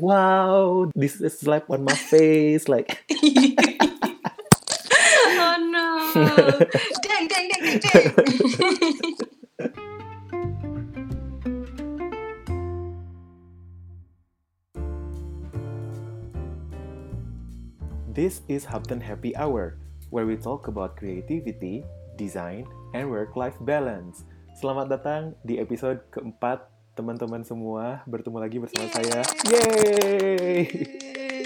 wow this is slap on my face like oh no. dang, dang, dang, dang, dang. This is Hubton Happy Hour, where we talk about creativity, design, and work-life balance. Selamat datang di episode keempat, teman-teman semua. Bertemu lagi bersama saya. Yeay!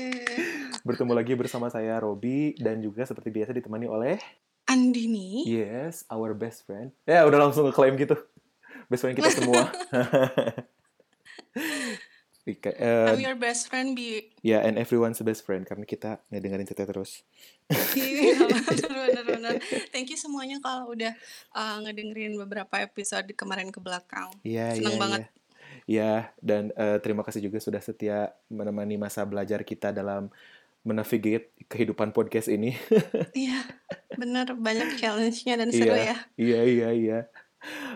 Bertemu lagi bersama saya, Robi, dan juga seperti biasa ditemani oleh... Andini. Yes, our best friend. Ya, udah langsung ngeklaim gitu. Best friend kita semua. Eh, I'm your best friend, Bi. Ya, and everyone's best friend karena kita ngedengerin cerita terus. Iya, benar-benar. Thank you semuanya kalau udah uh, ngedengerin beberapa episode kemarin ke belakang. Iya, Seneng iya, banget. iya. Ya, dan eh, terima kasih juga sudah setia menemani masa belajar kita dalam menavigate kehidupan podcast ini. Iya, benar banyak challenge-nya dan seru Iya, ya. iya, iya, iya.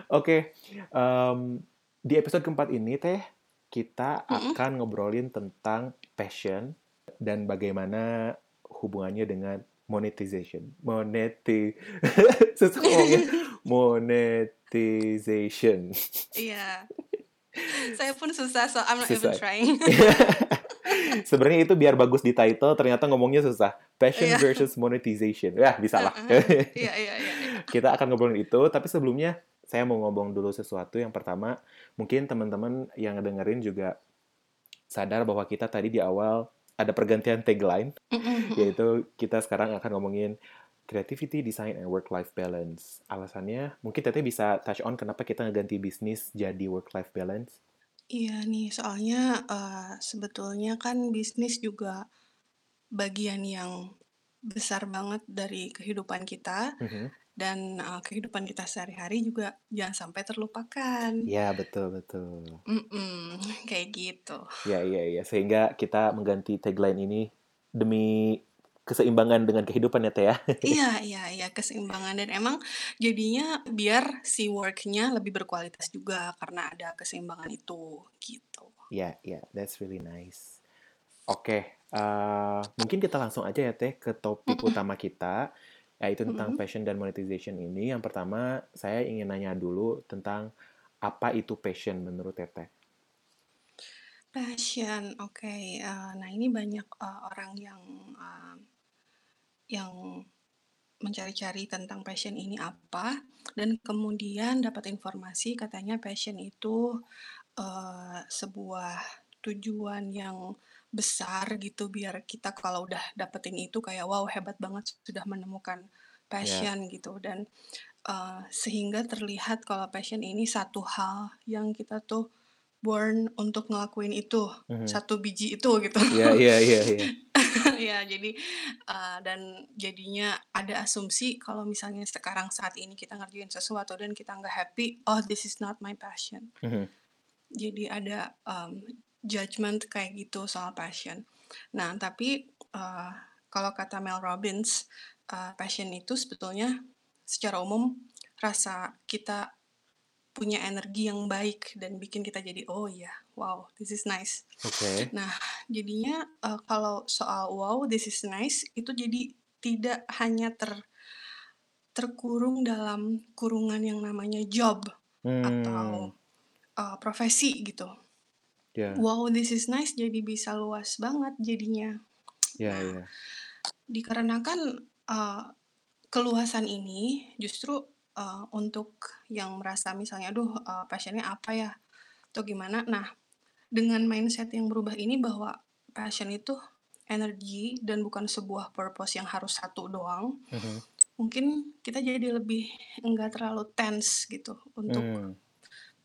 Oke, em, di episode keempat ini teh kita Mm-mm. akan ngobrolin tentang passion dan bagaimana hubungannya dengan monetization. Moneti, susah ngomongnya. Monetization. Iya. Saya pun susah, so I'm not even Susah. trying. Sebenarnya itu biar bagus di title, ternyata ngomongnya susah. Passion Iya. versus monetization. Ya, bisa lah. Iya, iya, iya. Kita akan ngobrolin itu, tapi sebelumnya saya mau ngomong dulu sesuatu. Yang pertama, mungkin teman-teman yang ngedengerin juga sadar bahwa kita tadi di awal ada pergantian tagline, yaitu kita sekarang akan ngomongin creativity, design, and work-life balance. Alasannya, mungkin Teteh bisa touch on kenapa kita ngeganti bisnis jadi work-life balance. Iya nih, soalnya eh, sebetulnya kan bisnis juga bagian yang besar banget dari kehidupan kita Mhm. Dan eh, kehidupan kita sehari-hari juga jangan sampai terlupakan. Ya, betul-betul. Mm-mm, kayak gitu. Ya, iya, iya. Sehingga kita mengganti tagline ini demi keseimbangan dengan kehidupan ya, Teh ya. Iya, iya, iya, keseimbangan dan emang jadinya biar si work-nya lebih berkualitas juga karena ada keseimbangan itu gitu. Ya, ya, that's really nice. Oke, eh, mungkin kita langsung aja ya, Teh, ke topik utama kita, yaitu tentang Mm-mm. passion dan monetization ini. Yang pertama, saya ingin nanya dulu tentang apa itu passion menurut Teteh. Passion, oke. eh, nah ini banyak eh, orang yang eh, yang mencari-cari tentang passion ini apa dan kemudian dapat informasi katanya passion itu eh, sebuah tujuan yang besar gitu biar kita kalau udah dapetin itu kayak wow hebat banget sudah menemukan Ya, passion gitu dan eh, sehingga terlihat kalau passion ini satu hal yang kita tuh born untuk ngelakuin itu mhm. satu biji itu gitu Ya, iya, iya, iya. ya jadi uh, dan jadinya ada asumsi kalau misalnya sekarang saat ini kita ngerjain sesuatu dan kita nggak happy oh this is not my passion Mhm. jadi ada um, judgment kayak gitu soal passion nah tapi uh, kalau kata Mel Robbins uh, passion itu sebetulnya secara umum rasa kita punya energi yang baik dan bikin kita jadi oh ya wow this is nice Oke. Nah, jadinya eh, kalau soal wow, this is nice itu jadi tidak hanya ter terkurung dalam kurungan yang namanya job atau Hmm, eh, profesi gitu. Ya, Wow, this is nice jadi bisa luas banget jadinya. ya, Nah, ya. dikarenakan eh, keluasan ini justru eh, untuk yang merasa misalnya, aduh eh, passionnya apa ya atau gimana. Nah, dengan mindset yang berubah ini bahwa passion itu energi dan bukan sebuah purpose yang harus satu doang, Mhm. mungkin kita jadi lebih enggak terlalu tense gitu untuk Hmm,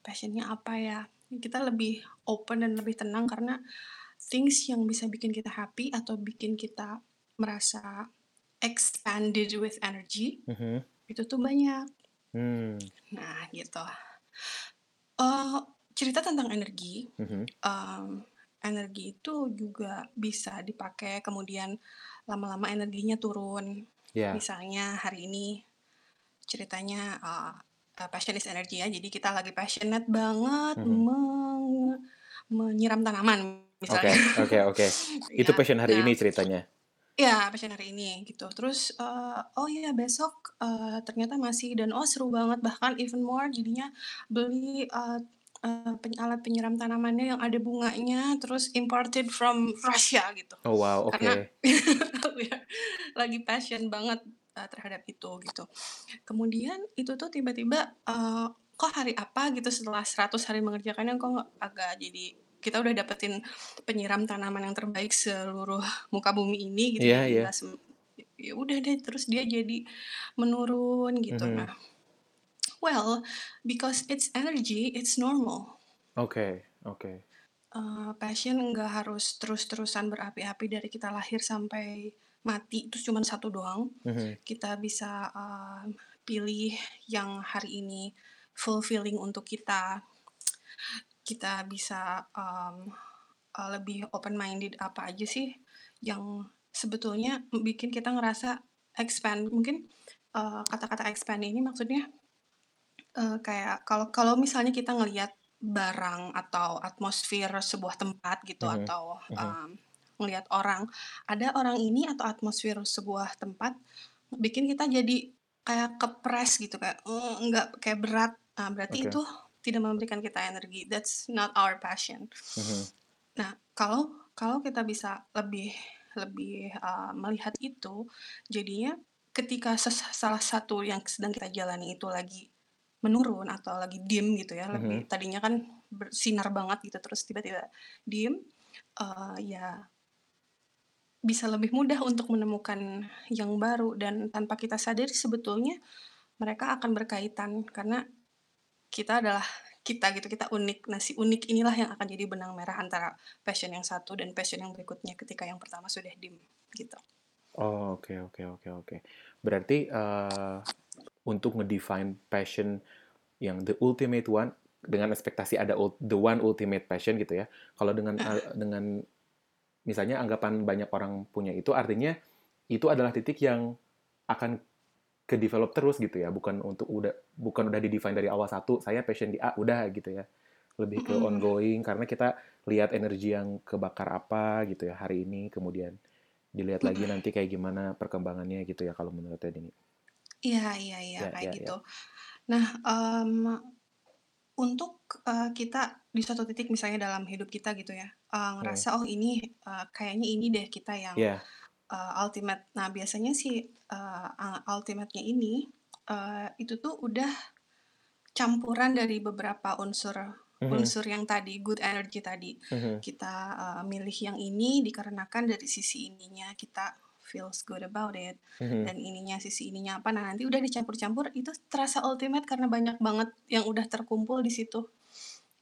passionnya apa ya. Kita lebih open dan lebih tenang karena things yang bisa bikin kita happy atau bikin kita merasa expanded with energy mhm. itu tuh banyak. Hmm, Nah, gitu. Eh, cerita tentang energi, mhm. em, energi itu juga bisa dipakai kemudian lama-lama energinya turun. Ya, Misalnya hari ini ceritanya eh, eh, passion is energy ya, jadi kita lagi passionate banget mhm. meng- menyiram tanaman Oke, misalnya. oke, oke. Itu Ya, passion hari nah ini ceritanya. Ya, passion hari ini gitu. Terus, eee, oh iya besok, eee, ternyata masih dan oh seru banget bahkan even more jadinya beli, eee, peny alat penyiram tanamannya yang ada bunganya terus imported from Russia gitu. Oh wow, Karena oke. we are lagi passion banget, eee, terhadap itu gitu. Kemudian itu tuh tiba-tiba, eee, kok hari apa gitu setelah 100 hari mengerjakannya kok agak jadi kita udah dapetin penyiram tanaman yang terbaik seluruh muka bumi ini gitu Iya, jadi iya. sem ya udah deh terus dia jadi menurun gitu. Mhm. Nah, well, because it's energy, it's normal. Oke, oke. Eee, passion nggak harus terus-terusan berapi-api dari kita lahir sampai mati, terus cuman 1 doang. Mhm. Kita bisa, eee, pilih yang hari ini fulfilling untuk kita. Kita bisa, mmm, eee, lebih open minded apa aja sih yang sebetulnya bikin kita ngerasa expand. Mungkin, eee, kata-kata expand ini maksudnya, eee, kayak kalau kalau misalnya kita ngelihat barang atau atmosfer sebuah tempat gitu Mhm, atau, mhm. mmm, ngelihat orang, ada orang ini atau atmosfer sebuah tempat bikin kita jadi kayak kepres gitu kayak, nggak kayak berat. Nah, berarti Oke. itu tidak memberikan kita energi, that's not our passion. Mhm. Nah, kalau kalau kita bisa lebih lebih, eee, melihat itu, jadinya ketika salah satu yang sedang kita jalani itu lagi menurun atau lagi dim gitu ya, lebih Mhm. tadinya kan bersinar banget gitu terus tiba-tiba dim, eee, ya bisa lebih mudah untuk menemukan yang baru dan tanpa kita sadari sebetulnya mereka akan berkaitan karena kita adalah kita gitu, kita unik. Nah, si unik inilah yang akan jadi benang merah antara passion yang satu dan passion yang berikutnya ketika yang pertama sudah dim, gitu. Oh, oke oke oke oke. Berarti, eee, untuk nge-define passion yang the ultimate one, dengan ekspektasi ada the one ultimate passion gitu ya. Kalau dengan, Heeh. eee, dengan misalnya anggapan banyak orang punya itu, artinya itu adalah titik yang akan ke-develop terus gitu ya, bukan untuk udah bukan udah di-define dari awal satu, saya passion di A, udah gitu ya. Lebih ke ongoing karena kita lihat energi yang kebakar apa gitu ya hari ini, kemudian dilihat lagi nanti kayak gimana perkembangannya gitu ya kalau menurut Teh Dini. Iya iya iya, Ya kayak ya ya. gitu. Nah, mmm, untuk, eee, kita di suatu titik misalnya dalam hidup kita gitu ya, eee, Mhm. ngerasa, "Oh ini, eee, kayaknya ini deh kita yang, Iya. eee, ultimate." Nah, biasanya si, eee, a ultimate-nya ini, eee, itu tuh udah campuran dari beberapa unsur Mhm. unsur yang tadi, good energy tadi. Mhm. Kita, eee, milih yang ini dikarenakan dari sisi ininya kita feels good about it, Mhm. dan ininya, sisi ininya apa, nah nanti udah dicampur-campur itu terasa ultimate karena banyak banget yang udah terkumpul di situ.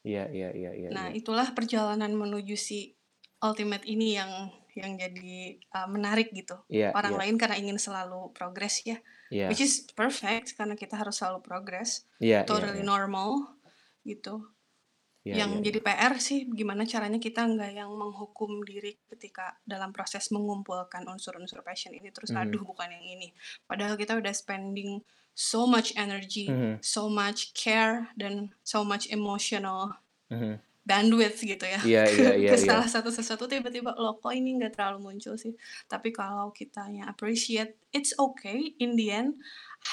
Iya iya iya iya Nah, iya. itulah perjalanan menuju si ultimate ini yang yang jadi, eee, menarik gitu. Iya Orang iya. lain karena ingin selalu progress ya, which Iya. is perfect karena kita harus selalu progress, Iya iya totally iya. normal, gitu. Iya Yang iya jadi iya. PR sih gimana caranya kita nggak yang menghukum diri ketika dalam proses mengumpulkan unsur-unsur passion ini terus, Mhm. "Aduh bukan yang ini." Padahal kita udah spending so much energy, Mhm. so much care, dan so much emotional Mhm. bandwidth gitu ya, Iya iya ke iya ke iya. salah satu sesuatu tiba-tiba, "Loh kok ini nggak terlalu muncul sih?" Tapi kalau kitanya appreciate, it's okay in the end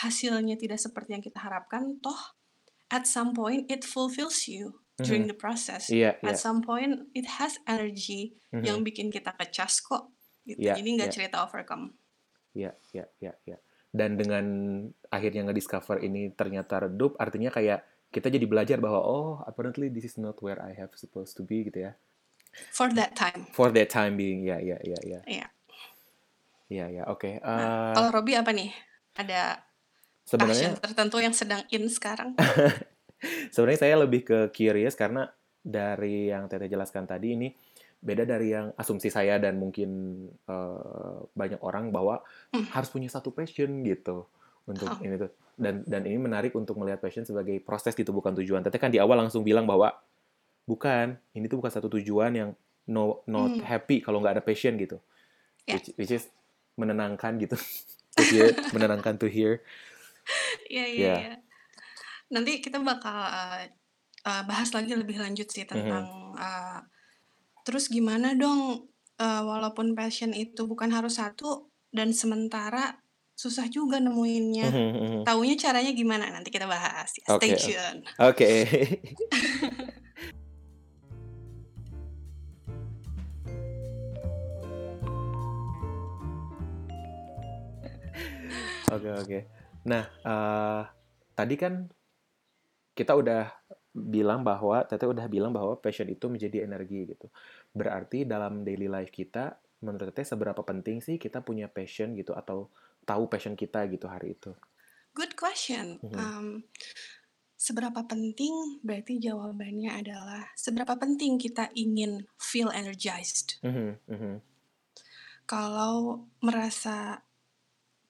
hasilnya tidak seperti yang kita harapkan, toh at some point it fulfills you during Mhm. the process. Iya At iya. some point it has energy yang Mhm. bikin kita kecas kok, gitu. Iya Jadi nggak iya. cerita overcome. Iya iya iya iya. Dan dengan akhirnya nge-discover ini ternyata redup, artinya kayak kita jadi belajar bahwa, "Oh, apparently this is not where I have supposed to be," gitu ya. For that time. For that time being, ya ya ya ya. Iya. Iya iya, oke, Nah, eee kalau Robby apa nih? Ada passion Sebenarnya tertentu yang sedang in sekarang? sebenarnya saya lebih ke curious karena dari yang Teteh jelaskan tadi ini beda dari yang asumsi saya dan mungkin, eee, banyak orang bahwa Mmm. harus punya satu passion gitu untuk Oh. ini tuh. Dan dan ini menarik untuk melihat passion sebagai proses gitu bukan tujuan. Teteh kan di awal langsung bilang bahwa, "Bukan, ini tuh bukan satu tujuan yang no not Mmm. happy kalau nggak ada passion," gitu. Ya. Which which is menenangkan gitu to hear, menenangkan to hear. Iya iya Iya. iya. Nanti kita bakal, eee, bahas lagi lebih lanjut sih tentang, eee, terus gimana dong, eee, walaupun passion itu bukan harus satu dan sementara susah juga nemuinnya. Mhm mhm. Taunya caranya gimana? Nanti kita bahas ya, stay oke. tune. Oke. Oke oke. Nah, eee, tadi kan kita udah bilang bahwa Teteh udah bilang bahwa passion itu menjadi energi gitu. Berarti dalam daily life kita, menurut Teteh seberapa penting sih kita punya passion gitu atau tahu passion kita gitu hari itu? Good question. Mhm. Mmm, seberapa penting berarti jawabannya adalah seberapa penting kita ingin feel energized. Mhm mhm. Kalau merasa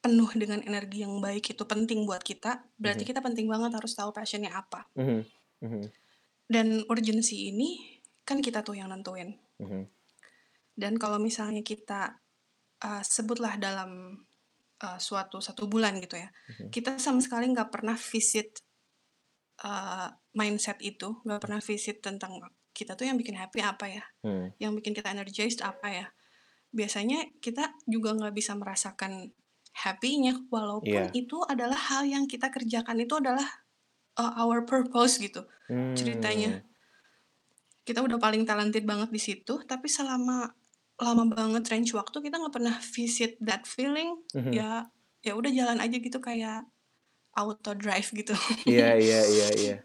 penuh dengan energi yang baik itu penting buat kita, berarti Mhm. kita penting banget harus tahu passion-nya apa. Mhm mhm. Dan urgensi ini kan kita tuh yang nentuin. Mhm. Dan kalau misalnya kita, eee, sebutlah dalam, eee, suatu 1 bulan gitu ya, Mhm. kita sama sekali nggak pernah visit, eee, mindset itu, nggak pernah visit tentang kita tuh yang bikin happy apa ya, Hmm. yang bikin kita energized apa ya. Biasanya kita juga nggak bisa merasakan happy-nya walaupun Iya. itu adalah hal yang kita kerjakan itu adalah, eee, our purpose gitu ceritanya. Mmm. Kita udah paling talented banget di situ, tapi selama lama banget range waktu kita nggak pernah visit that feeling, Mhm. ya ya udah jalan aja gitu kayak auto drive gitu. Iya iya iya iya.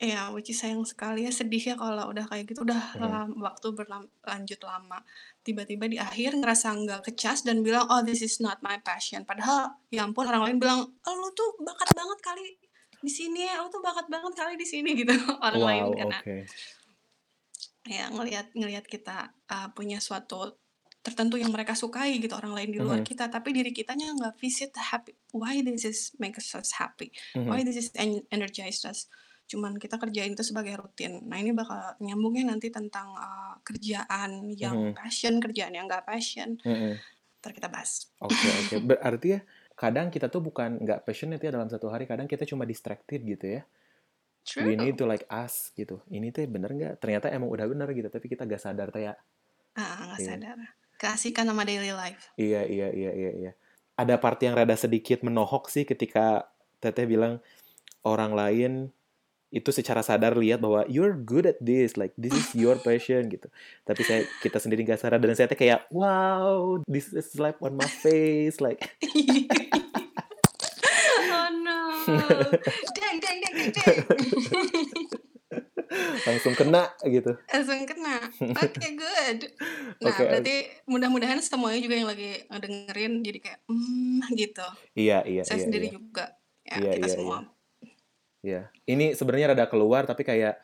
Iya, which is sayang sekali ya, sedih ya kalau udah kayak gitu, udah Mhm. lam waktu berlam lanjut lama. Tiba-tiba di akhir ngerasa nggak kecas dan bilang, "Oh, this is not my passion." Padahal ya ampun orang lain bilang, "Oh, lu tuh bakat banget kali di sini ya, lu tuh bakat banget kali di sini," gitu orang lain Wow, karena oke. Ya ngelihat ngelihat kita, eee, punya suatu tertentu yang mereka sukai gitu orang lain di luar Mhm. kita, tapi diri kitanya nggak visit happy why this is makes us happy, why Mhm. this is en energized us. Cuman kita kerjain itu sebagai rutin. Nah, ini bakal nyambungnya nanti tentang, eee, kerjaan yang Mhm. passion, kerjaan yang nggak passion. Mhm. Entar kita bahas. Oke oke. Berarti ya, kadang kita tuh bukan nggak passionate ya dalam satu hari, kadang kita cuma distracted gitu ya. We need True. to like ask gitu, "Ini teh bener nggak?" Ternyata emang udah bener gitu, tapi kita nggak sadar teh ya. Heeh, nggak Iya. sadar. Keasikan sama daily life. Iya iya iya iya iya. Ada part yang rada sedikit menohok sih ketika Teteh bilang orang lain itu secara sadar lihat bahwa, "You're good at this, like this is your passion," gitu. Tapi saya kita sendiri nggak sadar dan saya kayak, "Wow, this is slap on my face," like no. Deng deng deng deng deng. langsung kena gitu. Langsung kena. Oke, good. Nah, oke. berarti mudah-mudahan semuanya juga yang lagi ngedengerin jadi kayak, mmm, gitu. Iya iya Saya iya sendiri iya. juga. Ya, Iya kita iya semua. iya. Iya. Ini sebenarnya rada keluar tapi kayak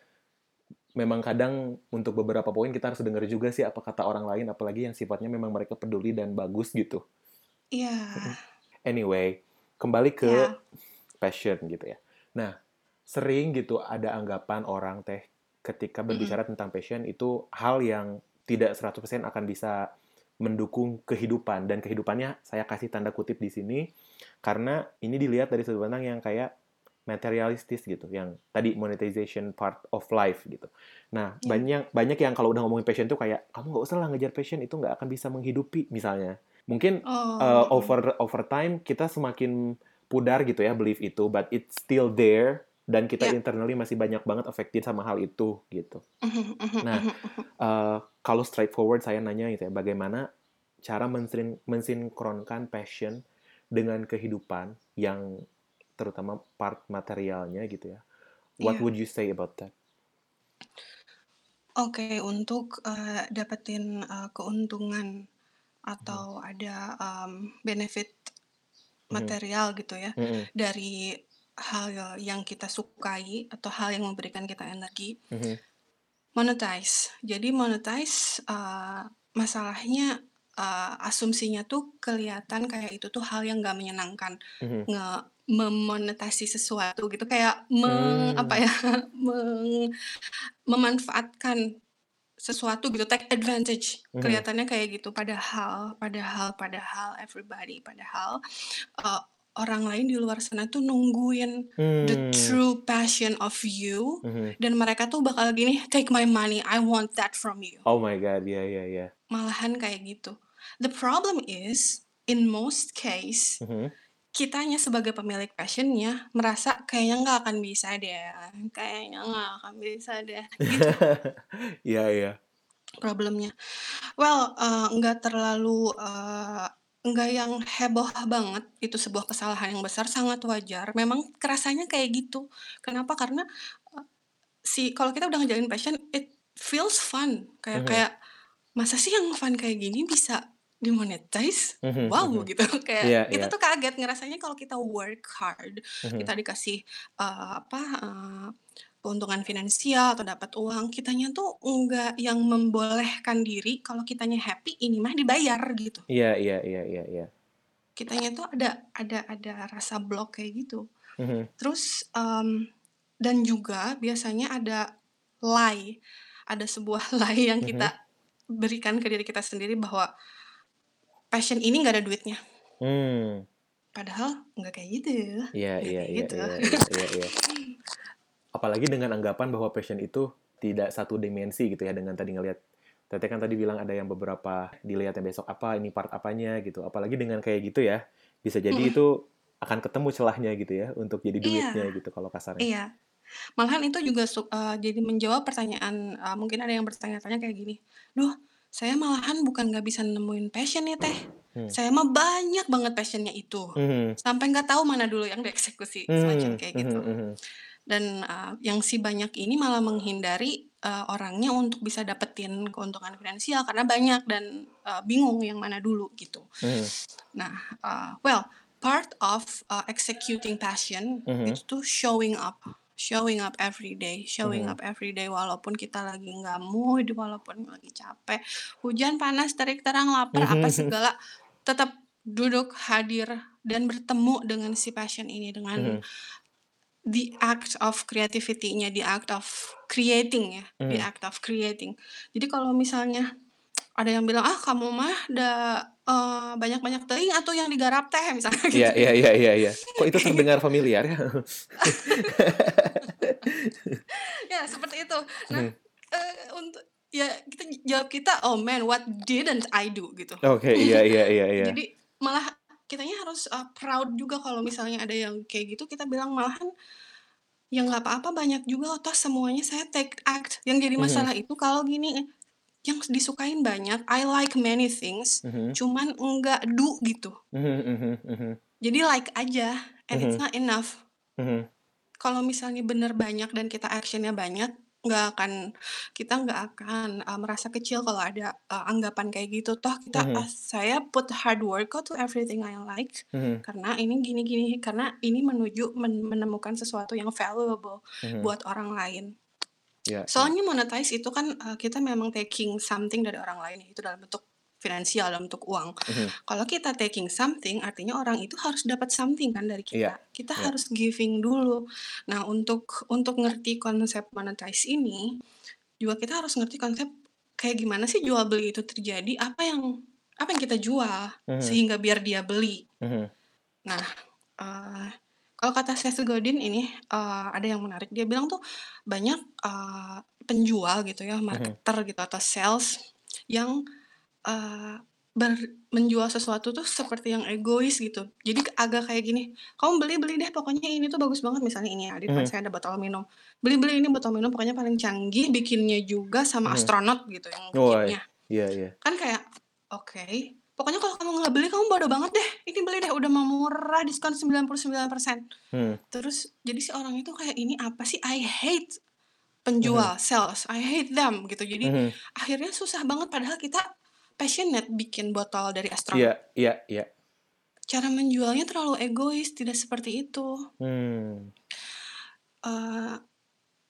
memang kadang untuk beberapa poin kita harus denger juga sih apa kata orang lain, apalagi yang sifatnya memang mereka peduli dan bagus gitu. Iya. Mhm. Anyway, kembali ke Ya. Passion gitu ya. Nah, sering gitu ada anggapan orang teh ketika berbicara tentang passion itu hal yang tidak 100% akan bisa mendukung kehidupan dan kehidupannya saya kasih tanda kutip di sini karena ini dilihat dari sudut pandang yang kayak materialistis gitu, yang tadi monetization part of life gitu. Nah, Ya. banyak banyak yang kalau udah ngomongin passion tuh kayak kamu nggak usah lah ngejar passion itu nggak akan bisa menghidupi misalnya. Mungkin Oh, uh, over over time kita semakin pudar gitu ya belief itu, but it's still there dan kita Ya. internally masih banyak banget affected sama hal itu gitu. Mhm mhm Nah, uh, kalau straightforward saya nanya gitu ya, bagaimana cara mensin mensinkronkan passion dengan kehidupan yang terutama part materialnya gitu ya. What Iya. would you say about that? Oke, untuk, eee, dapetin, eee, keuntungan atau ada, mmm, benefit. Material gitu ya, Mhm. dari hal yang kita sukai atau hal yang memberikan kita energi, Mhm. monetize. Jadi monetize, eee, masalahnya, eee, asumsinya tuh kelihatan kayak itu tuh hal yang nggak menyenangkan, Mhm. nge memonetasi sesuatu gitu, kayak meng apa Mmm. ya, meng memanfaatkan sesuatu gitu, take advantage, Mhm. kelihatannya kayak gitu. Padahal padahal padahal everybody, padahal, eee, orang lain di luar sana tuh nungguin the Mmm. true passion of you Mhm. dan mereka tuh bakal gini, "Take my money, I want that from you." Oh my god, iya iya iya. Malahan kayak gitu. The problem is, in most case, Mhm. Kitanya sebagai pemilik passion-nya merasa, "Kayaknya nggak akan bisa deh, kayaknya nggak akan bisa deh," gitu Iya iya. problemnya. Well, eee, nggak terlalu, eee, nggak yang heboh banget, itu sebuah kesalahan yang besar, sangat wajar. Memang kerasanya kayak gitu. Kenapa? Karena, eee, si kalau kita udah ngejalanin passion, it feels fun. Kayak Mhm. kayak, "Masa sih yang fun kayak gini bisa di-monetize? Mhm Wow!" mhm. Gitu. Kayak Iya kita iya. tuh kaget ngerasanya kalau kita work hard, Mhm. kita dikasih, eee, apa, eee, keuntungan finansial atau dapat uang, kitanya tuh enggak yang membolehkan diri kalau kitanya happy, ini mah dibayar gitu. Iya iya iya iya iya. Kitanya tuh ada ada ada rasa block kayak gitu. Mhm. Terus, mmm, dan juga biasanya ada lie, ada sebuah lie yang kita berikan ke diri kita sendiri bahwa passion ini nggak ada duitnya. Mmm. Padahal nggak kayak gitu, Iya iya iya gitu. iya iya iya iya. Apalagi dengan anggapan bahwa passion itu tidak satu dimensi gitu ya, dengan tadi ngelihat Teteh kan tadi bilang ada yang beberapa dilihatnya besok apa, ini part apanya gitu. Apalagi dengan kayak gitu ya, bisa jadi Mhm. itu akan ketemu celahnya gitu ya, untuk jadi duitnya Iya. gitu kalau kasarnya. Iya. Malahan itu juga eee, jadi menjawab pertanyaan, eee, mungkin ada yang bertanya-tanya kayak gini, "Duh, saya malahan bukan nggak bisa nemuin passion nih, Teh. Hmm. Saya mah banyak banget passion-nya itu. Mhm. Sampai nggak tahu mana dulu yang dieksekusi." Semacam Mmm, kayak mhm gitu. mhm. Dan, eee, yang si banyak ini malah menghindari, eee, orangnya untuk bisa dapetin keuntungan finansial karena banyak dan, eee, bingung yang mana dulu gitu. Mhm. Nah, eee, well, part of, eee, executing passion Mhm. itu tuh showing up. Showing up every day showing Mhm. up every day walaupun kita lagi nggak mood, walaupun lagi capek, hujan, panas, terik, terang, lapar, apa Mhm. segala, tetap duduk, hadir, dan bertemu dengan si passion ini, dengan Mhm. the act of creativity-nya, the act of creating ya, the Mhm. act of creating. Jadi kalau misalnya ada yang bilang, "Ah, kamu mah da eee, banyak-banyak teuing atuh yang digarap teh," misalnya Iya gitu iya ya. iya iya iya. Kok itu terdengar familiar ya? Ya, seperti itu. Nah, eee, untuk ya kita jawab kita, "Oh man, what didn't I do?" Gitu. Oke, iya iya iya iya. Jadi malah kitanya harus, eee, proud juga kalau misalnya ada yang kayak gitu, kita bilang malahan, "Ya nggak apa-apa, banyak juga toh semuanya saya take act." Yang jadi Mhm. masalah itu kalau gini, yang disukain banyak, I like many things, Mhm. cuman enggak do gitu. Mhm mhm. Jadi like aja, and it's Mhm. not enough. Mhm. Kalau misalnya bener banyak dan kita action-nya banyak, nggak akan kita nggak akan, eee, merasa kecil kalau ada, eee, anggapan kayak gitu. Toh kita, Mhm. eee, saya put hard work kok to everything I like, Mhm. karena ini gini gini, karena ini menuju men menemukan sesuatu yang valuable Mhm. buat orang lain. Iya iya. Soalnya monetize itu kan, eee, kita memang taking something dari orang lain, itu dalam bentuk finansial, dalam bentuk uang. Mhm. Kalau kita taking something, artinya orang itu harus dapat something kan dari kita. Kita iya. harus giving dulu. Nah, untuk untuk ngerti konsep monetize ini, juga kita harus ngerti konsep kayak gimana sih jual beli itu terjadi, apa yang apa yang kita jual, Mhm. sehingga biar dia beli. Mhm. Nah, eee, kalau kata Seth Godin ini, eee, ada yang menarik, dia bilang tuh banyak, eee, penjual gitu ya, Mhm. marketer gitu atau sales yang, eee, ber menjual sesuatu tuh seperti yang egois gitu. Jadi agak kayak gini, "Kamu beli beli deh, pokoknya ini tuh bagus banget." Misalnya ini ya, di depan Mhm. saya ada botol minum, "Beli beli ini botol minum pokoknya paling canggih, bikinnya juga sama Mhm. astronot gitu yang Woi, bikinnya." iya iya. Kan kayak, oke, pokoknya kalau kamu nggak beli, kamu bodoh banget deh, ini beli deh, udah mah murah, diskon 99%. Hmm. Terus jadi si orang itu kayak, "Ini apa sih? I hate Mhm. penjual, sales, I hate them." Gitu. Jadi Mhm. akhirnya susah banget padahal kita passionate bikin botol dari Iya astronot. iya iya. Cara menjualnya terlalu egois, tidak seperti itu. Mmm. Eee,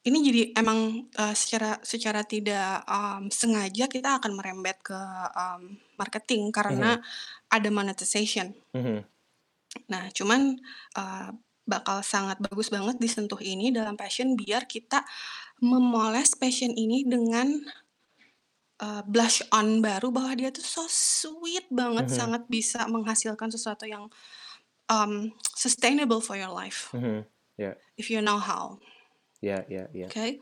ini jadi emang, eee, secara secara tidak, mmm, sengaja kita akan merembet ke, mmm, marketing karena Mhm. ada monetization. Mhm. Nah, cuman, eee, bakal sangat bagus banget disentuh ini dalam passion biar kita memoles passion ini dengan, eee, blush on baru bahwa dia tuh so sweet banget, Mhm. sangat bisa menghasilkan sesuatu yang, um, sustainable for your life Mhm. Ya, if you know how. ya, ya, ya. Oke.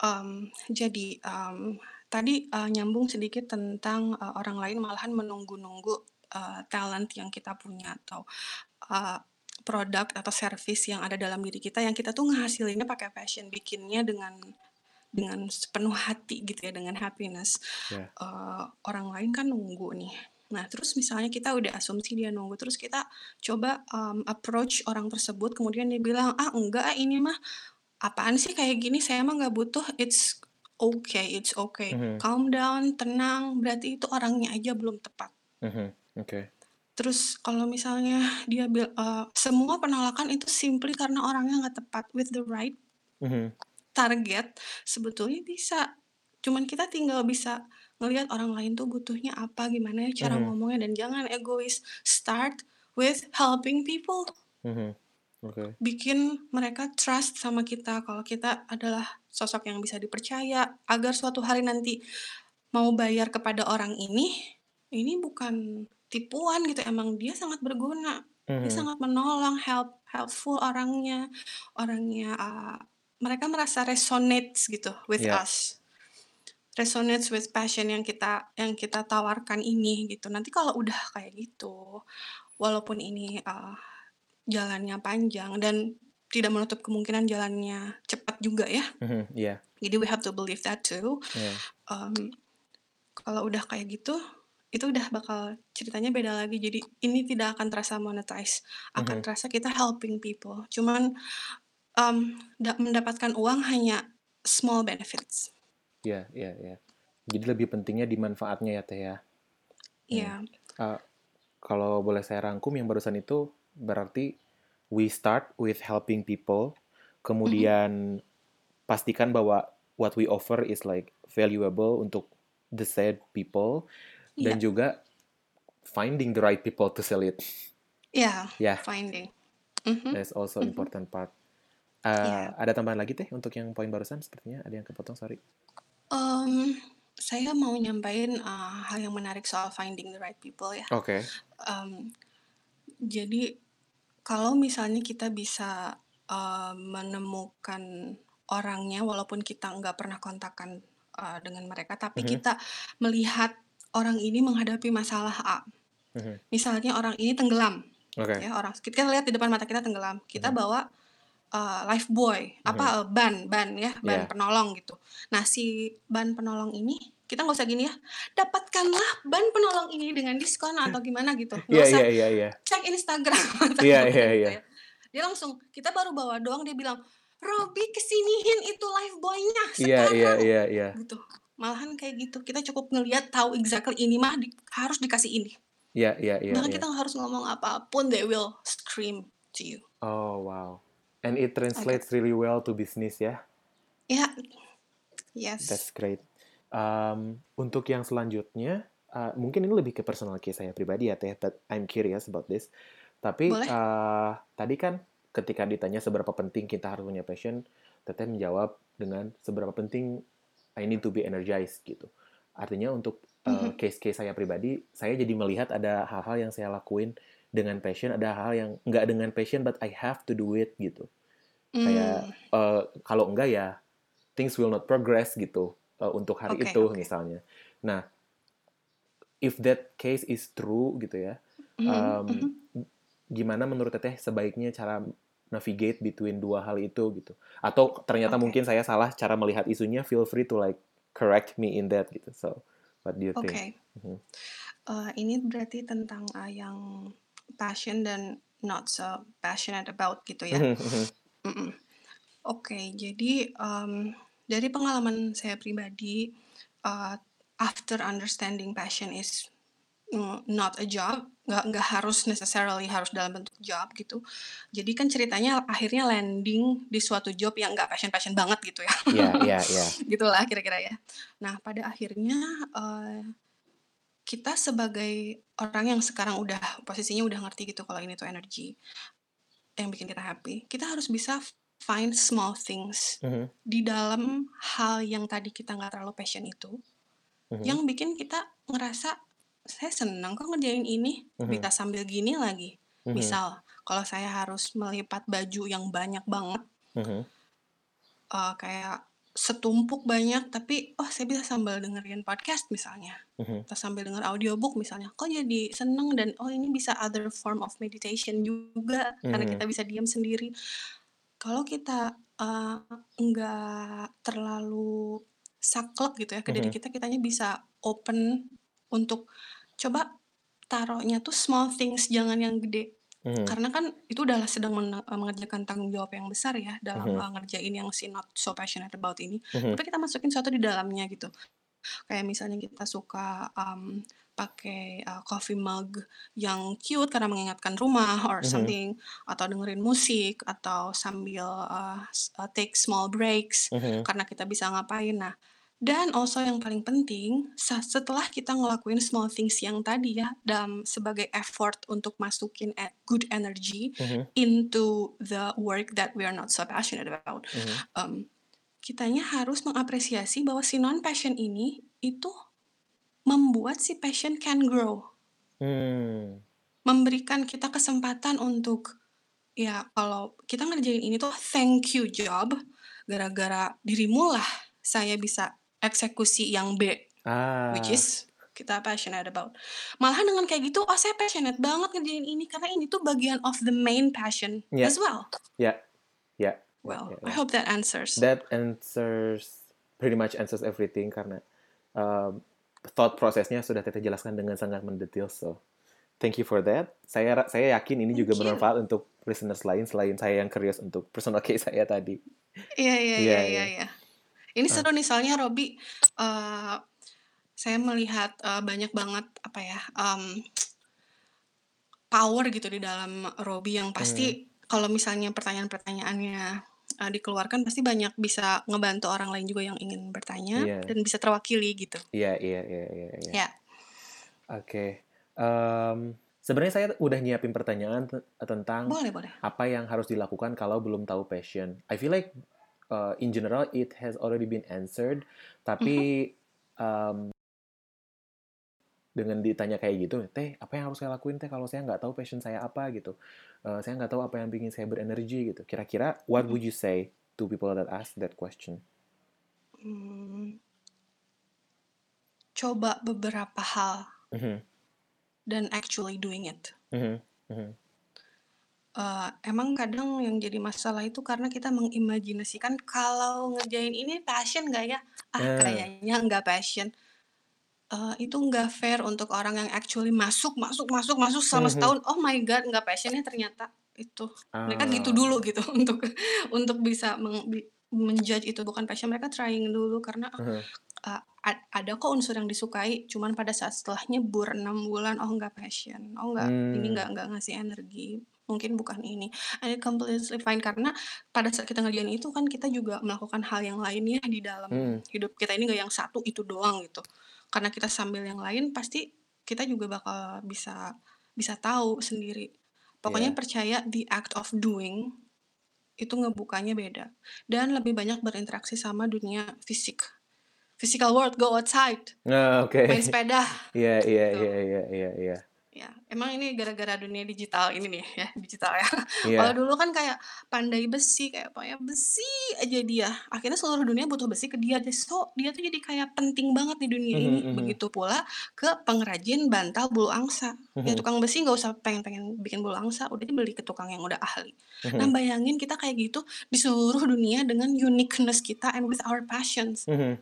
Um, jadi um, tadi uh, nyambung sedikit tentang uh, orang lain malahan menunggu-nunggu uh, talent yang kita punya atau uh, produk atau service yang ada dalam diri kita yang kita tuh ngehasilinnya pakai passion, bikinnya dengan dengan sepenuh hati gitu ya, dengan happiness. Ya. Uh, orang lain kan nunggu nih. Nah, terus misalnya kita udah asumsi dia nunggu, terus kita coba um, approach orang tersebut, kemudian dia bilang, ah enggak, ah, ini mah apaan sih kayak gini, saya mah nggak butuh, it's okay, it's okay. Mhm. Calm down, tenang, berarti itu orangnya aja belum tepat. Mhm. Oke. Terus kalau misalnya dia bil eee, semua penolakan itu simply karena orangnya nggak tepat, with the right Mhm. Target sebetulnya bisa. Cuman kita tinggal bisa ngelihat orang lain tuh butuhnya apa, gimana ya cara Mhm. ngomongnya dan jangan egois. Start with helping people. Mhm. Oke. Bikin mereka trust sama kita kalau kita adalah sosok yang bisa dipercaya, agar suatu hari nanti mau bayar kepada orang ini, ini bukan tipuan gitu, emang dia sangat berguna. Dia Mhm. sangat menolong, help helpful orangnya, orangnya, eee, mereka merasa resonates gitu with Ya. us. Resonates with passion yang kita yang kita tawarkan ini gitu. Nanti kalau udah kayak gitu, walaupun ini, eee, jalannya panjang dan tidak menutup kemungkinan jalannya cepat juga ya. Mhm. Iya. Jadi we have to believe that too. Iya. Mmm, kalau udah kayak gitu, itu udah bakal ceritanya beda lagi. Jadi ini tidak akan terasa monetize, akan Mhm. terasa kita helping people. Cuman, mmm, da mendapatkan uang hanya small benefits. Iya, iya, iya. Jadi lebih pentingnya di manfaatnya ya, Teh, ya? Hmm. Iya. Eee, kalau boleh saya rangkum yang barusan itu berarti we start with helping people, kemudian pastikan bahwa what we offer is like valuable untuk the said people, dan Iya. juga finding the right people to sell it. Iya, Ya, finding. Mhm, that's also mhm. important part. Eee, Iya. ada tambahan lagi, Teh, untuk yang poin barusan? Sepertinya ada yang kepotong, sorry. Mmm, saya mau nyampain, eee, hal yang menarik soal finding the right people ya. Oke. Mmm, jadi kalau misalnya kita bisa, eee, menemukan orangnya walaupun kita nggak pernah kontakkan, eee, dengan mereka, tapi Mhm. kita melihat orang ini menghadapi masalah A. Mhm. Misalnya orang ini tenggelam, Oke. ya orang kita lihat di depan mata kita tenggelam, kita Mhm. bawa, eee, lifebuoy, Mhm. apa, eee, ban ban ya, ban Iya. penolong gitu. Nah, si ban penolong ini kita nggak usah gini ya, "Dapatkanlah ban penolong ini dengan diskon," atau gimana gitu. Nggak Iya, usah iya, iya, iya. cek Instagram Iya, iya, gitu iya. ya. Dia langsung kita baru bawa doang dia bilang, "Robby kesiniin itu lifebuoy-nya Iya, iya, sekarang," iya, iya. gitu. Malahan kayak gitu, kita cukup ngelihat tahu exactly ini mah di harus dikasih ini. Iya, iya, iya, Bahkan iya. kita harus ngomong apa-pun, they will scream to you. Oh, wow. And it translates really well to business ya? Ya. Yes. That's great. Um, untuk yang selanjutnya, uh, mungkin ini lebih ke personal case saya pribadi ya, Teh, but I'm curious about this. Tapi, Boleh. uh, tadi kan ketika ditanya seberapa penting kita harus punya passion, Teteh menjawab dengan seberapa penting I need to be energized gitu. Artinya untuk uh, Mhm. case-case saya pribadi, saya jadi melihat ada hal-hal yang saya lakuin dengan passion, ada hal yang nggak dengan passion, but I have to do it gitu. Kayak, Mmm. uh, kalau enggak ya things will not progress gitu, uh, untuk hari Oke itu oke. misalnya. Nah, if that case is true gitu ya, Mhm um, mhm. gimana menurut Teteh sebaiknya cara navigate between dua hal itu gitu? Atau ternyata Oke. mungkin saya salah cara melihat isunya, feel free to like correct me in that gitu. So, what do you think? Oke. Mhm. Eee, ini berarti tentang, eee, yang passion dan not so passionate about gitu ya? Mhm. Mhm. Oke, jadi, mmm, dari pengalaman saya pribadi, eee, after understanding passion is, mmm, not a job, nggak nggak harus necessarily harus dalam bentuk job gitu. Jadi kan ceritanya akhirnya landing di suatu job yang nggak passion-passion banget gitu ya. Iya, iya, iya. Gitulah kira-kira ya. Nah, pada akhirnya, eee, kita sebagai orang yang sekarang udah posisinya udah ngerti gitu kalau ini tuh energi yang bikin kita happy, kita harus bisa find small things Mhm, di dalam hal yang tadi kita nggak terlalu passion itu, mhm, yang bikin kita ngerasa, "Saya senang kok ngerjain ini, mhm, bisa sambil gini lagi." mhm. Misal, kalau saya harus melipat baju yang banyak banget, Mhm. eee, kayak setumpuk banyak, tapi, oh saya bisa sambil dengerin podcast misalnya, Mhm. atau sambil denger audiobook misalnya, kok jadi seneng dan, oh ini bisa other form of meditation juga, karena Mhm. kita bisa diam sendiri. Kalau kita, eee, nggak terlalu saklek gitu ya ke diri Mhm. kita, kitanya bisa open untuk coba taruhnya tuh small things, jangan yang gede. Mhm. Karena kan itu udah sedang mene eee, mengerjakan tanggung jawab yang besar ya dalam, Mhm. eee, ngerjain yang si not so passionate about ini, Mhm. tapi kita masukin sesuatu di dalamnya gitu. Kayak misalnya kita suka, mmm, pakai, eee, coffee mug yang cute karena mengingatkan rumah or Mhm. something, atau dengerin musik, atau sambil, eee, s eee, take small breaks Mhm. karena kita bisa ngapain. Nah, dan also yang paling penting, sa setelah kita ngelakuin small things yang tadi ya, dalam sebagai effort untuk masukin e good energy Mhm. into the work that we are not so passionate about, Mhm. mmm, kitanya harus mengapresiasi bahwa si non-passion ini, itu membuat si passion can grow. Mmm. Memberikan kita kesempatan untuk, ya kalau kita ngerjain ini tuh thank you job, gara-gara dirimu lah saya bisa eksekusi yang B, which Ah. is kita passionate about. Malahan dengan kayak gitu, oh saya passionate banget ngerjain ini, karena ini tuh bagian of the main passion Ya. as well. Ya. Ya. Ya Well, ya I ya. hope that answers. That answers pretty much answers everything karena, mmm, thought prosesnya sudah Teteh jelaskan dengan sangat mendetail, so thank you for that. Saya saya yakin ini juga you. bermanfaat untuk listeners lain selain saya yang curious untuk personal case saya tadi. Iya iya Iya iya iya iya. iya. Ini Ah. seru nih soalnya Robby, eee, saya melihat, eee, banyak banget apa ya, mmm, power gitu di dalam Robby yang pasti kalau misalnya pertanyaan-pertanyaannya, eee, dikeluarkan pasti banyak bisa ngebantu orang lain juga yang ingin bertanya Iya. dan bisa terwakili gitu. Iya iya iya iya iya. Ya. Oke, sebenarnya saya udah nyiapin pertanyaan te tentang Boleh boleh. apa yang harus dilakukan kalau belum tahu passion. I feel like, eee, in general it has already been answered, tapi, Mhm. mmm dengan ditanya kayak gitu, "Teh, apa yang harus saya lakuin Teh kalau saya nggak tahu passion saya apa?" Gitu. Eee, "Saya nggak tahu apa yang bikin saya berenergi," gitu. Kira-kira what Mhm. would you say to people that ask that question? Mmm. Coba beberapa hal Mhm. dan actually doing it. Mhm mhm. Eee, emang kadang yang jadi masalah itu karena kita mengimajinasikan kalau ngerjain ini passion nggak ya? Ah, Nah. kayaknya nggak passion. Eee, itu nggak fair untuk orang yang actually masuk masuk masuk masuk selama Mhm. setahun, oh my god nggak passion-nya ternyata itu. Mereka gitu Ah. dulu gitu untuk untuk bisa meng bi men-judge itu bukan passion, mereka trying dulu karena, eee, ad ada kok unsur yang disukai, cuman pada saat setelah nyebur 6 bulan, oh nggak passion, oh nggak ini nggak Mmm. nggak ngasih energi, mungkin bukan ini. And it completely fine karena pada saat kita ngerjain itu kan kita juga melakukan hal yang lainnya di dalam Mhm. hidup kita ini nggak yang satu itu doang gitu. Karena kita sambil yang lain pasti kita juga bakal bisa bisa tahu sendiri. Pokoknya Iya. percaya the act of doing itu ngebukanya beda dan lebih banyak berinteraksi sama dunia fisik. Physical world, go outside. Oh, oke. Main sepeda. Iya iya Gitu. iya iya iya iya. Ya, emang ini gara-gara dunia digital ini nih ya, digital ya. Iya. Kalau dulu kan kayak pandai besi, kayak pokoknya besi aja dia. Akhirnya seluruh dunia butuh besi ke dia. So, dia tuh jadi kayak penting banget di dunia Mhm ini. mhm. Begitu pula ke pengrajin bantal bulu angsa. Ya Mhm. tukang besi nggak usah pengen-pengen bikin bulu angsa, udah beli ke tukang yang udah ahli. Nah, Mhm. bayangin kita kayak gitu di seluruh dunia dengan uniqueness kita and with our passions. Mhm.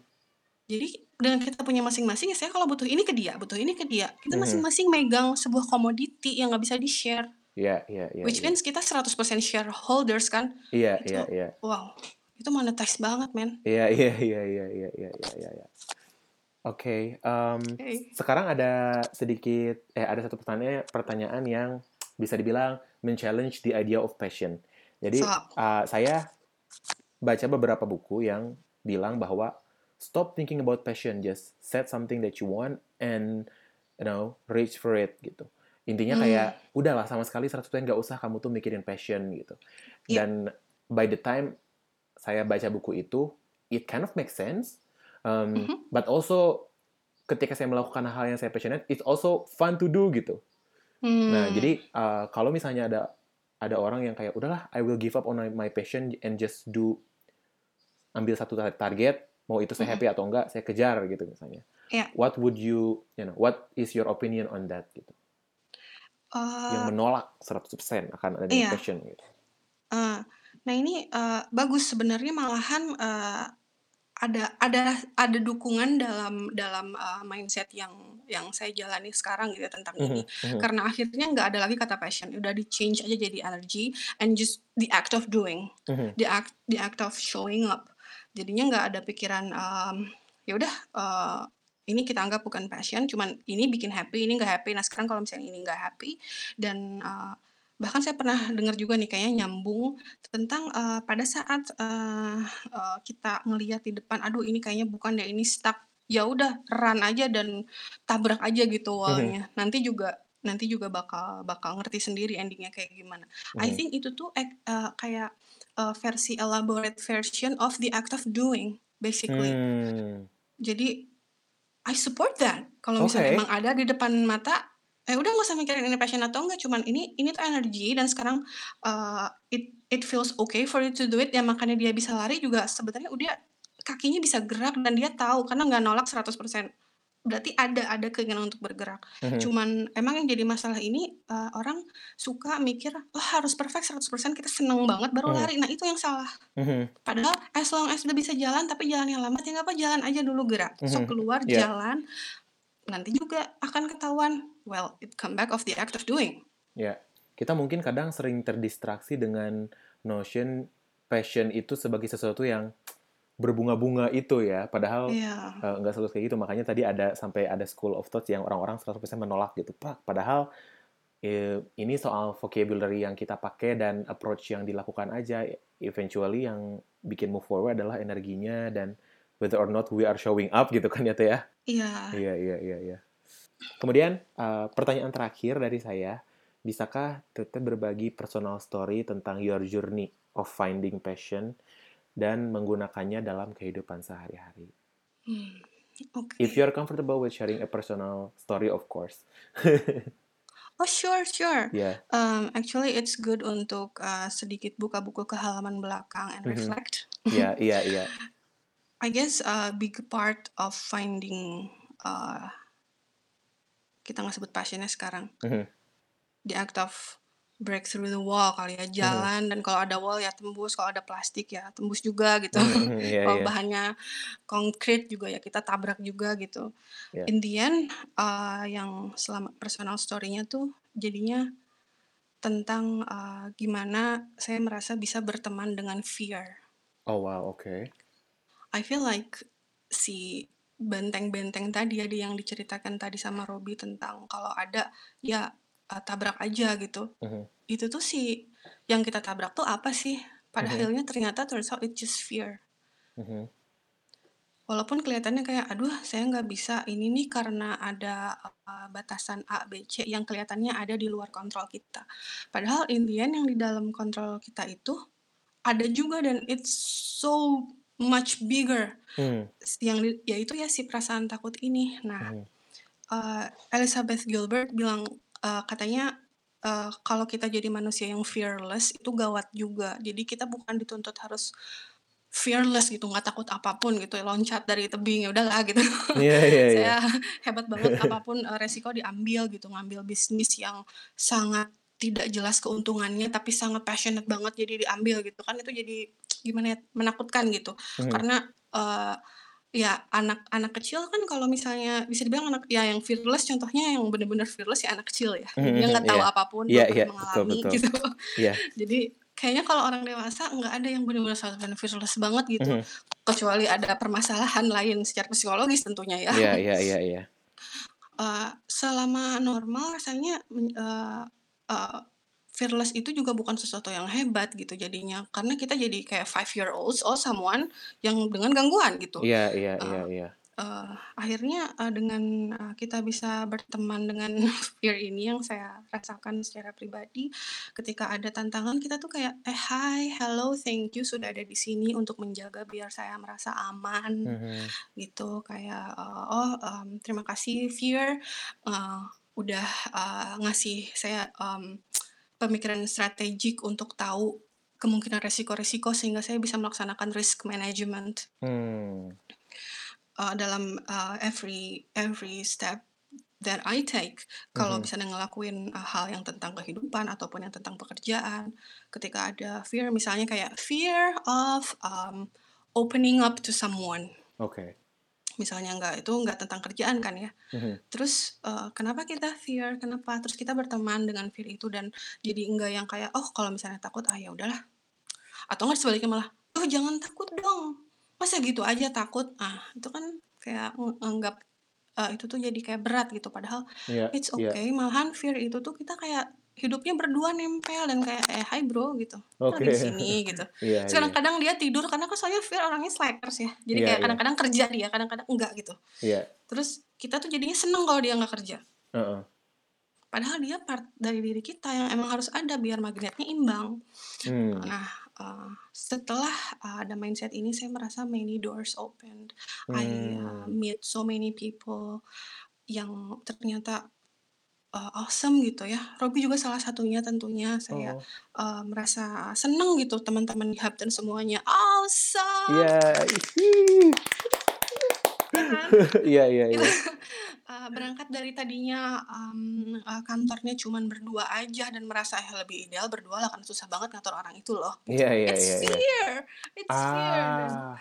Jadi dengan kita punya masing-masing, ya saya kalau butuh ini ke dia, butuh ini ke dia. Kita mm-hmm. masing-masing megang sebuah komoditi yang nggak bisa di-share. Iya, iya, iya. Which yeah. means kita 100% shareholders kan? Iya, iya, iya. Wow, itu monetize banget, men. Iya, iya, iya, iya, iya, iya, iya, iya, iya. Oke, okay, um, okay. sekarang ada sedikit, eh ada satu pertanyaan, pertanyaan yang bisa dibilang men-challenge the idea of passion. Jadi so. uh, eh, saya baca beberapa buku yang bilang bahwa stop thinking about passion, just set something that you want and you know, reach for it gitu. Intinya kayak Mmm. udahlah sama sekali 100% nggak usah kamu tuh mikirin passion gitu. Iya. Dan by the time saya baca buku itu, it kind of makes sense. Um, Mhm. but also ketika saya melakukan hal yang saya passionate, it's also fun to do gitu. Nah, Mmm. jadi uh, kalau misalnya ada ada orang yang kayak udahlah I will give up on my, passion and just do ambil satu tar- target mau itu saya happy atau enggak saya kejar gitu misalnya. Iya. What would you you know what is your opinion on that gitu? Yang Eh, menolak 100% akan adanya Iya. passion gitu. eh, nah ini eh, bagus sebenarnya malahan eh, ada ada ada dukungan dalam dalam eh, mindset yang yang saya jalani sekarang gitu ya tentang ini Mhm, mhm. karena akhirnya nggak ada lagi kata passion udah di change aja jadi energy and just the act of doing Mhm. the act the act of showing up jadinya nggak ada pikiran um, ya udah eh, ini kita anggap bukan passion cuman ini bikin happy ini nggak happy nah sekarang kalau misalnya ini nggak happy dan eh, bahkan saya pernah dengar juga nih kayaknya nyambung tentang eh, pada saat eh, eh, kita ngelihat di depan aduh ini kayaknya bukan deh ini stuck ya udah run aja dan tabrak aja gitu Mhm. wallnya nanti juga nanti juga bakal bakal ngerti sendiri endingnya kayak gimana I Mhm. think itu tuh eh, kayak eh, versi elaborate version of the act of doing basically. Hmm. jadi I support that. Kalau misalnya emang ada di depan mata eh udah nggak usah mikirin ini passion atau enggak cuman ini ini tuh energi dan sekarang uh, it it feels okay for you to do it ya makanya dia bisa lari juga. Sebenarnya udah kakinya bisa gerak dan dia tahu karena nggak nolak 100% berarti ada ada keinginan untuk bergerak Mhm. cuman emang yang jadi masalah ini uh, orang suka mikir oh harus perfect 100% kita seneng banget baru Mhm. lari nah itu yang salah Mhm. Padahal as long as udah bisa jalan tapi jalan yang lambat ya nggak apa jalan aja dulu gerak. Mhm. keluar Iya. jalan nanti juga akan ketahuan. Well, it come back of the act of doing. Ya, kita mungkin kadang sering terdistraksi dengan notion passion itu sebagai sesuatu yang berbunga-bunga itu ya, padahal Iya. eh, nggak selalu kayak gitu. Makanya tadi ada sampai ada school of thought yang orang-orang 100% menolak gitu. Pak, padahal eh, ini soal vocabulary yang kita pakai dan approach yang dilakukan aja. Eventually yang bikin move forward adalah energinya dan whether or not we are showing up gitu kan ya Teh ya. Iya. Iya, iya, iya, iya. Kemudian, uh, pertanyaan terakhir dari saya, bisakah Teteh berbagi personal story tentang your journey of finding passion dan menggunakannya dalam kehidupan sehari-hari? Hmm, Oke. If you're comfortable with sharing a personal story, of course. Oh sure sure. Ya, Um, actually it's good untuk uh, sedikit buka buku ke halaman belakang and Mhm. reflect. iya, iya, iya. I guess a big part of finding uh, kita nggak sebut passionnya sekarang. Mhm, the act of break through the wall kali ya mhm, jalan dan kalau ada wall ya tembus kalau ada plastik ya tembus juga gitu. Mhm, mhm, Iya, kalau iya, bahannya konkret juga ya kita tabrak juga gitu. Iya. in the end uh, yang selama personal story-nya tuh jadinya tentang uh, gimana saya merasa bisa berteman dengan fear. Oh wow, oke. I feel like si benteng-benteng tadi ya di- yang diceritakan tadi sama Robby tentang kalau ada ya uh, tabrak aja gitu Mhm, itu tuh si yang kita tabrak tuh apa sih? Pada mhm, akhirnya ternyata turns out it's just fear. mhm, Walaupun kelihatannya kayak, aduh saya nggak bisa ini nih karena ada uh, batasan A, B, C yang kelihatannya ada di luar kontrol kita. Padahal in the end yang di dalam kontrol kita itu ada juga dan it's so much bigger. hmm, Yang yaitu ya si perasaan takut ini. Nah, mhm, uh, Elizabeth Gilbert bilang uh, katanya uh, kalau kita jadi manusia yang fearless itu gawat juga. Jadi kita bukan dituntut harus fearless gitu, nggak takut apa pun gitu, loncat dari tebing ya udahlah gitu. Iya, iya, iya. Saya hebat banget apa pun uh, resiko diambil gitu, ngambil bisnis yang sangat tidak jelas keuntungannya tapi sangat passionate banget jadi diambil gitu kan itu jadi gimana ya menakutkan gitu Mhm, karena uh, ya anak-anak kecil kan kalau misalnya bisa dibilang anak ya yang fearless contohnya yang bener-bener fearless ya anak kecil ya mhm, dia nggak tahu Iya, apa pun iya, belum iya, pernah betul, mengalami betul. gitu Iya. jadi kayaknya kalau orang dewasa nggak ada yang bener-bener 100% fearless banget gitu Mhm, kecuali ada permasalahan lain secara psikologis tentunya ya Iya, iya, iya, iya. Eh, selama normal rasanya eh, eh, fearless itu juga bukan sesuatu yang hebat gitu jadinya. Karena kita jadi kayak five year olds or someone yang dengan gangguan gitu. Iya, iya, iya, Eh, iya. eh, akhirnya eh, dengan eh, kita bisa berteman dengan fear ini yang saya rasakan secara pribadi ketika ada tantangan kita tuh kayak eh hi hello thank you sudah ada di sini untuk menjaga biar saya merasa aman. Mhm, gitu kayak eh, oh em, terima kasih fear. Eh, udah eh, ngasih saya em, pemikiran strategik untuk tahu kemungkinan resiko-resiko sehingga saya bisa melaksanakan risk management. Hmm. Uh, dalam uh, every every step that I take kalau Mhm. misalnya ngelakuin uh, hal yang tentang kehidupan ataupun yang tentang pekerjaan ketika ada fear misalnya kayak fear of um, opening up to someone Oke. Misalnya nggak itu nggak tentang kerjaan kan ya. Mhm. terus uh, kenapa kita fear? Kenapa? Terus kita berteman dengan fear itu dan jadi enggak yang kayak oh kalau misalnya takut ah ya udahlah. Atau nggak sebaliknya malah oh jangan takut dong. Masa gitu aja takut? Ah itu kan kayak ng- nganggap uh, itu tuh jadi kayak berat gitu. Padahal Iya, it's iya. okay malahan fear itu tuh kita kayak hidupnya berdua nempel dan kayak eh hai bro gitu lagi di sini gitu Iya, Terus iya. kadang-kadang dia tidur karena kan soalnya fear orangnya slackers ya jadi Iya, kayak iya. kadang-kadang kerja dia kadang-kadang enggak gitu Iya. terus kita tuh jadinya seneng kalau dia nggak kerja Heeh. padahal dia part dari diri kita yang emang harus ada biar magnetnya imbang Hmm. nah uh, setelah uh, ada mindset ini saya merasa many doors opened I uh, Hmm. meet so many people yang ternyata uh, awesome gitu ya Robby juga salah satunya tentunya saya Oh. uh, merasa seneng gitu teman-teman di hub dan semuanya awesome Iya. Ih. ya kan Iya, iya, itu iya. uh, berangkat dari tadinya um, uh, kantornya cuman berdua aja dan merasa eh, lebih ideal berdua lah karena susah banget ngatur orang itu loh gitu. Iya, iya, it's iya, iya. fear it's fear dan Ah.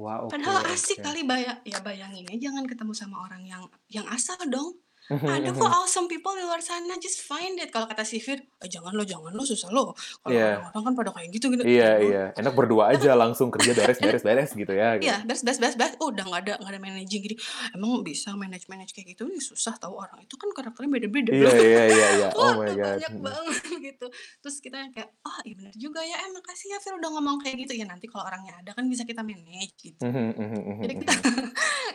Wah, oke, padahal asik oke. kali bayang ya bayanginnya jangan ketemu sama orang yang yang asal dong ada kok awesome people di luar sana just find it kalau kata si Fir eh, jangan lo jangan lo susah lo kalau Iya. orang-orang kan pada kayak gitu gitu Iya, ya iya. Enak berdua aja langsung kerja beres, beres, beres gitu ya. Gitu. Iya, beres beres beres beres. Oh, udah nggak ada nggak ada managing gini. Emang bisa manage manage kayak gitu? Ih, susah tahu orang itu kan karakternya beda-beda. Iya, iya, iya, iya. Wah, Oh my god. banyak Mhm. banget gitu. Terus kita kayak, oh iya benar juga ya. Eh makasih ya Fir udah ngomong kayak gitu. Ya nanti kalau orangnya ada kan bisa kita manage gitu. Mhm, mhm, mhm, Jadi kita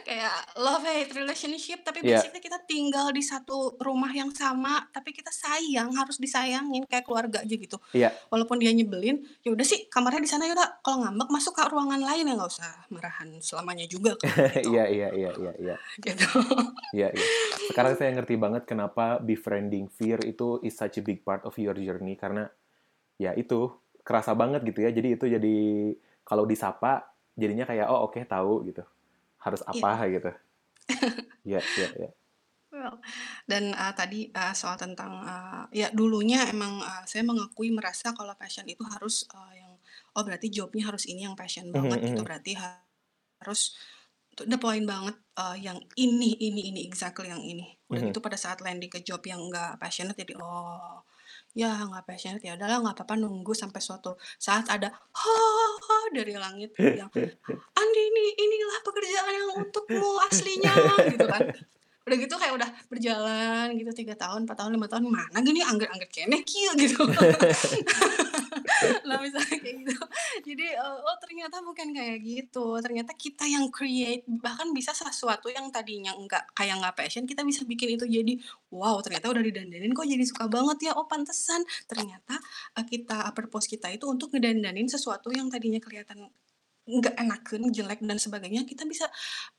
kayak love hate relationship tapi Iya. basically kita tinggal di satu rumah yang sama tapi kita sayang harus disayangin kayak keluarga aja gitu. Iya. Walaupun dia nyebelin, ya udah sih kamarnya di sana ya udah. Kalau ngambek masuk ke ruangan lain ya nggak usah marahan selamanya juga kan gitu. Iya, iya, iya, iya, iya. gitu. Iya, iya. Sekarang saya ngerti banget kenapa befriending fear itu is such a big part of your journey karena ya itu kerasa banget gitu ya. Jadi itu jadi kalau disapa jadinya kayak oh oke tahu gitu. Harus Iya. apa gitu. Iya, iya, iya. Well, dan uh, tadi uh, soal tentang uh, ya dulunya emang uh, saya mengakui merasa kalau passion itu harus uh, yang oh berarti jobnya harus ini yang passion Mhm, banget gitu mhm. berarti ha- harus to the point banget uh, yang ini ini ini exactly yang ini udah Mhm. gitu pada saat landing ke job yang enggak passionate jadi oh ya nggak passionate ya udahlah nggak apa-apa nunggu sampai suatu saat ada ha dari langit yang Andini inilah pekerjaan yang untukmu aslinya gitu kan udah gitu kayak udah berjalan gitu tiga tahun empat tahun lima tahun mana gini angger angger kene kieu gitu. Nah misalnya kayak gitu. Jadi eh, oh ternyata bukan kayak gitu. Ternyata kita yang create bahkan bisa sesuatu yang tadinya enggak kayak nggak passion kita bisa bikin itu jadi wow ternyata udah didandanin kok jadi suka banget ya? Oh pantesan. Ternyata eh, kita purpose kita itu untuk ngedandanin sesuatu yang tadinya kelihatan nggak enakan jelek dan sebagainya kita bisa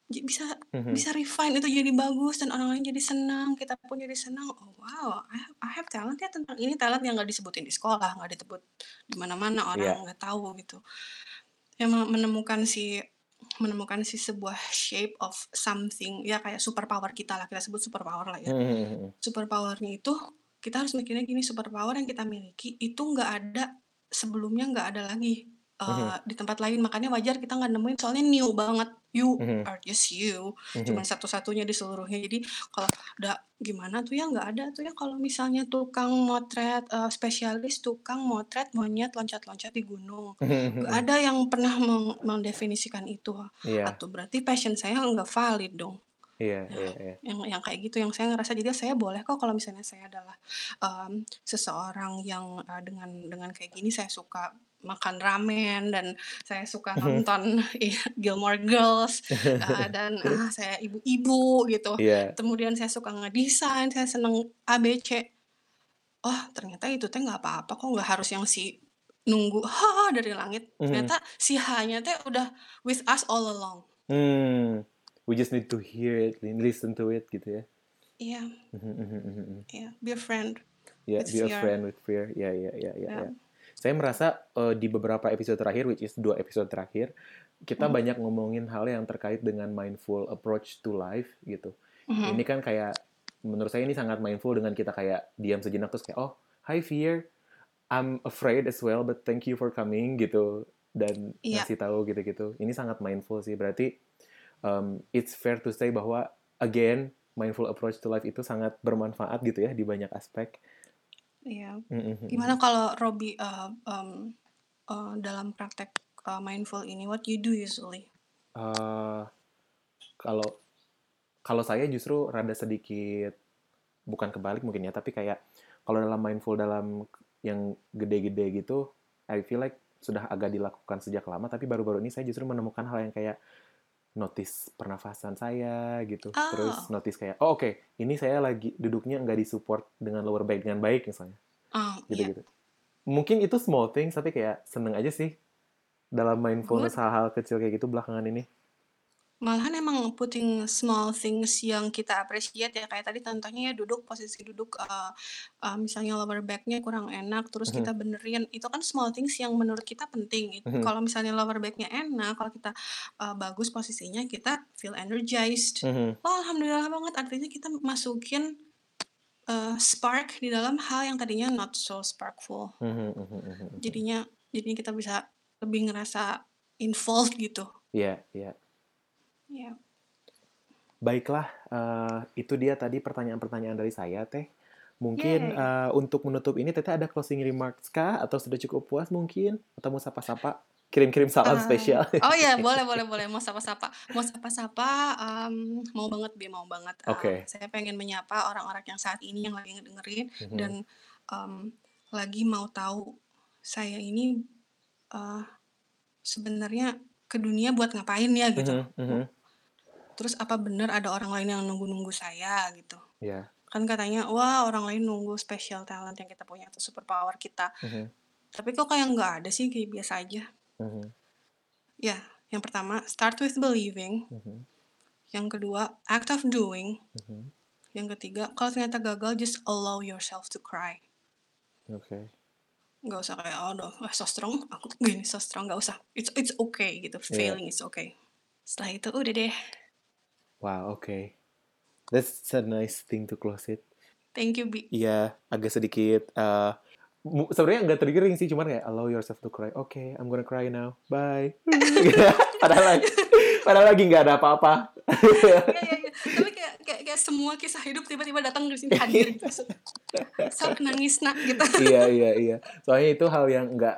bisa Mhm. bisa refine itu jadi bagus dan orang lain jadi senang kita pun jadi senang oh wow I have, I have talent ya tentang ini talent yang nggak disebutin di sekolah nggak disebut di mana-mana Iya. orang nggak tahu gitu yang me- menemukan si menemukan si sebuah shape of something ya kayak superpower kita lah kita sebut superpower lah ya Mhm, mhm, mhm. superpowernya itu kita harus mikirnya gini superpower yang kita miliki itu nggak ada sebelumnya nggak ada lagi uh, Mhm. di tempat lain. Makanya wajar kita nggak nemuin. Soalnya new banget. You Mhm. are just you. Mhm. cuman satu-satunya di seluruhnya. Jadi kalau udah gimana tuh ya nggak ada tuh ya. Kalau misalnya tukang motret uh, spesialis tukang motret monyet loncat-loncat di gunung. Mhm, nggak mhm. ada yang pernah meng- mendefinisikan itu. Iya, atau berarti passion saya nggak valid dong. Iya, Nah, iya, iya. yang yang kayak gitu yang saya ngerasa. Jadi saya boleh kok kalau misalnya saya adalah um, seseorang yang uh, dengan dengan kayak gini saya suka makan ramen dan saya suka nonton iya, Gilmore Girls uh, dan ah, saya ibu-ibu gitu. Iya. Kemudian saya suka ngedesain, saya seneng ABC. Oh ternyata itu teh nggak apa-apa kok nggak harus yang si nunggu ha dari langit. Mhm. Ternyata si hanya teh udah with us all along. Hmm. We just need to hear it, listen to it gitu ya. Iya, mhm. iya, be a friend. With be a friend with fear. Ya, ya, ya, ya. Ya. ya. Saya merasa eh, di beberapa episode terakhir, which is dua episode terakhir, kita Hmm. banyak ngomongin hal yang terkait dengan mindful approach to life gitu. Mhm. Ini kan kayak menurut saya ini sangat mindful dengan kita kayak diam sejenak terus kayak oh, hi fear, I'm afraid as well, but thank you for coming gitu dan Iya. ngasih tahu gitu-gitu. Ini sangat mindful sih. Berarti um, it's fair to say bahwa again mindful approach to life itu sangat bermanfaat gitu ya di banyak aspek. Iya. Mm-mm. Gimana kalau Robby uh, um, uh, dalam praktek uh, mindful ini, what you do usually? Eh, kalau kalau saya justru rada sedikit bukan kebalik mungkin ya, tapi kayak kalau dalam mindful dalam yang gede-gede gitu, I feel like sudah agak dilakukan sejak lama, tapi baru-baru ini saya justru menemukan hal yang kayak notice pernafasan saya gitu, Oh. terus notice kayak oh oke ini saya lagi duduknya nggak disupport dengan lower back dengan baik misalnya, Oh, iya. gitu-gitu. Mungkin itu small things tapi kayak seneng aja sih dalam mindfulness hal-hal kecil kayak gitu belakangan ini. Malahan emang putting small things yang kita appreciate ya kayak tadi contohnya ya duduk posisi duduk uh, uh, misalnya lower backnya kurang enak terus Mhm. kita benerin itu kan small things yang menurut kita penting. It- Mhm. Kalau misalnya lower backnya enak, kalau kita uh, bagus posisinya kita feel energized. Mhm. Wah alhamdulillah banget artinya kita masukin uh, spark di dalam hal yang tadinya not so sparkful. Mhm, mhm, mhm, mhm. Jadinya jadinya kita bisa lebih ngerasa involved gitu. Iya, iya. Ya. Baiklah, eh, itu dia tadi pertanyaan-pertanyaan dari saya, Teh. Mungkin Yay. eh, untuk menutup ini, Teteh ada closing remarks kah? Atau sudah cukup puas mungkin? Atau mau sapa-sapa? Kirim-kirim salam Ah, spesial. oh ya boleh boleh boleh mau sapa-sapa mau sapa-sapa um, mau banget bi mau banget Um, Oke. saya pengen menyapa orang-orang yang saat ini yang lagi dengerin Mhm. dan um, lagi mau tahu saya ini uh, sebenarnya ke dunia buat ngapain ya gitu Mhm, mhm. Terus apa benar ada orang lain yang nunggu-nunggu saya gitu Ya. kan katanya wah orang lain nunggu special talent yang kita punya atau superpower kita Mhm, tapi kok kayak nggak ada sih kayak biasa aja mhm, ya yang pertama start with believing mhm, Yang kedua, act of doing. mhm. Yang ketiga, kalau ternyata gagal, just allow yourself to cry. Oke. Nggak usah kayak, oh, no, so strong, aku gini, so strong, nggak usah. It's it's okay gitu, Iya. failing is okay. Setelah itu udah deh. Wow, oke. That's a nice thing to close it. Thank you, Bi. Iya, agak sedikit mu- sebenarnya nggak triggering sih, cuman kayak allow yourself to cry. Oke, I'm gonna cry now. Bye. padahal lagi, padahal lagi nggak ada apa-apa. Iya, iya, iya. Tapi kayak, kayak, kayak semua kisah hidup tiba-tiba datang di sini hadir. Sok nangis nak gitu. iya, iya, iya. Soalnya itu hal yang nggak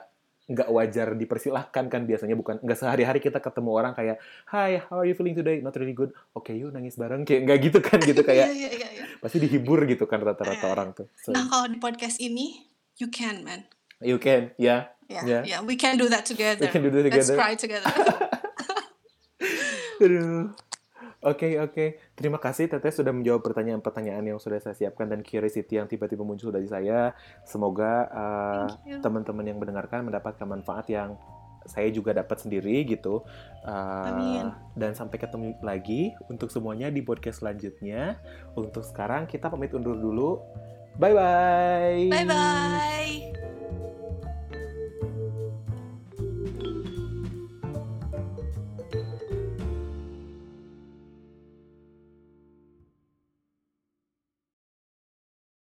nggak wajar dipersilahkan kan biasanya bukan nggak sehari-hari kita ketemu orang kayak Hi, how are you feeling today? Not really good. Oke, yuk nangis bareng kayak nggak gitu kan gitu Iya, kayak iya, iya, iya. pasti dihibur gitu kan rata-rata Iya. orang tuh. So, Nah, kalau di podcast ini, you can, man. you can, ya. Ya, Yeah. yeah, we can do that together. We can do that Let's together. cry together. Aduh. Oke, oke. Terima kasih Teteh sudah menjawab pertanyaan-pertanyaan yang sudah saya siapkan dan curiosity yang tiba-tiba muncul dari saya. Semoga uh, teman-teman yang mendengarkan mendapatkan manfaat yang saya juga dapat sendiri gitu. Uh, Amin. Dan sampai ketemu lagi untuk semuanya di podcast selanjutnya. Untuk sekarang kita pamit undur dulu. Bye-bye. Bye-bye.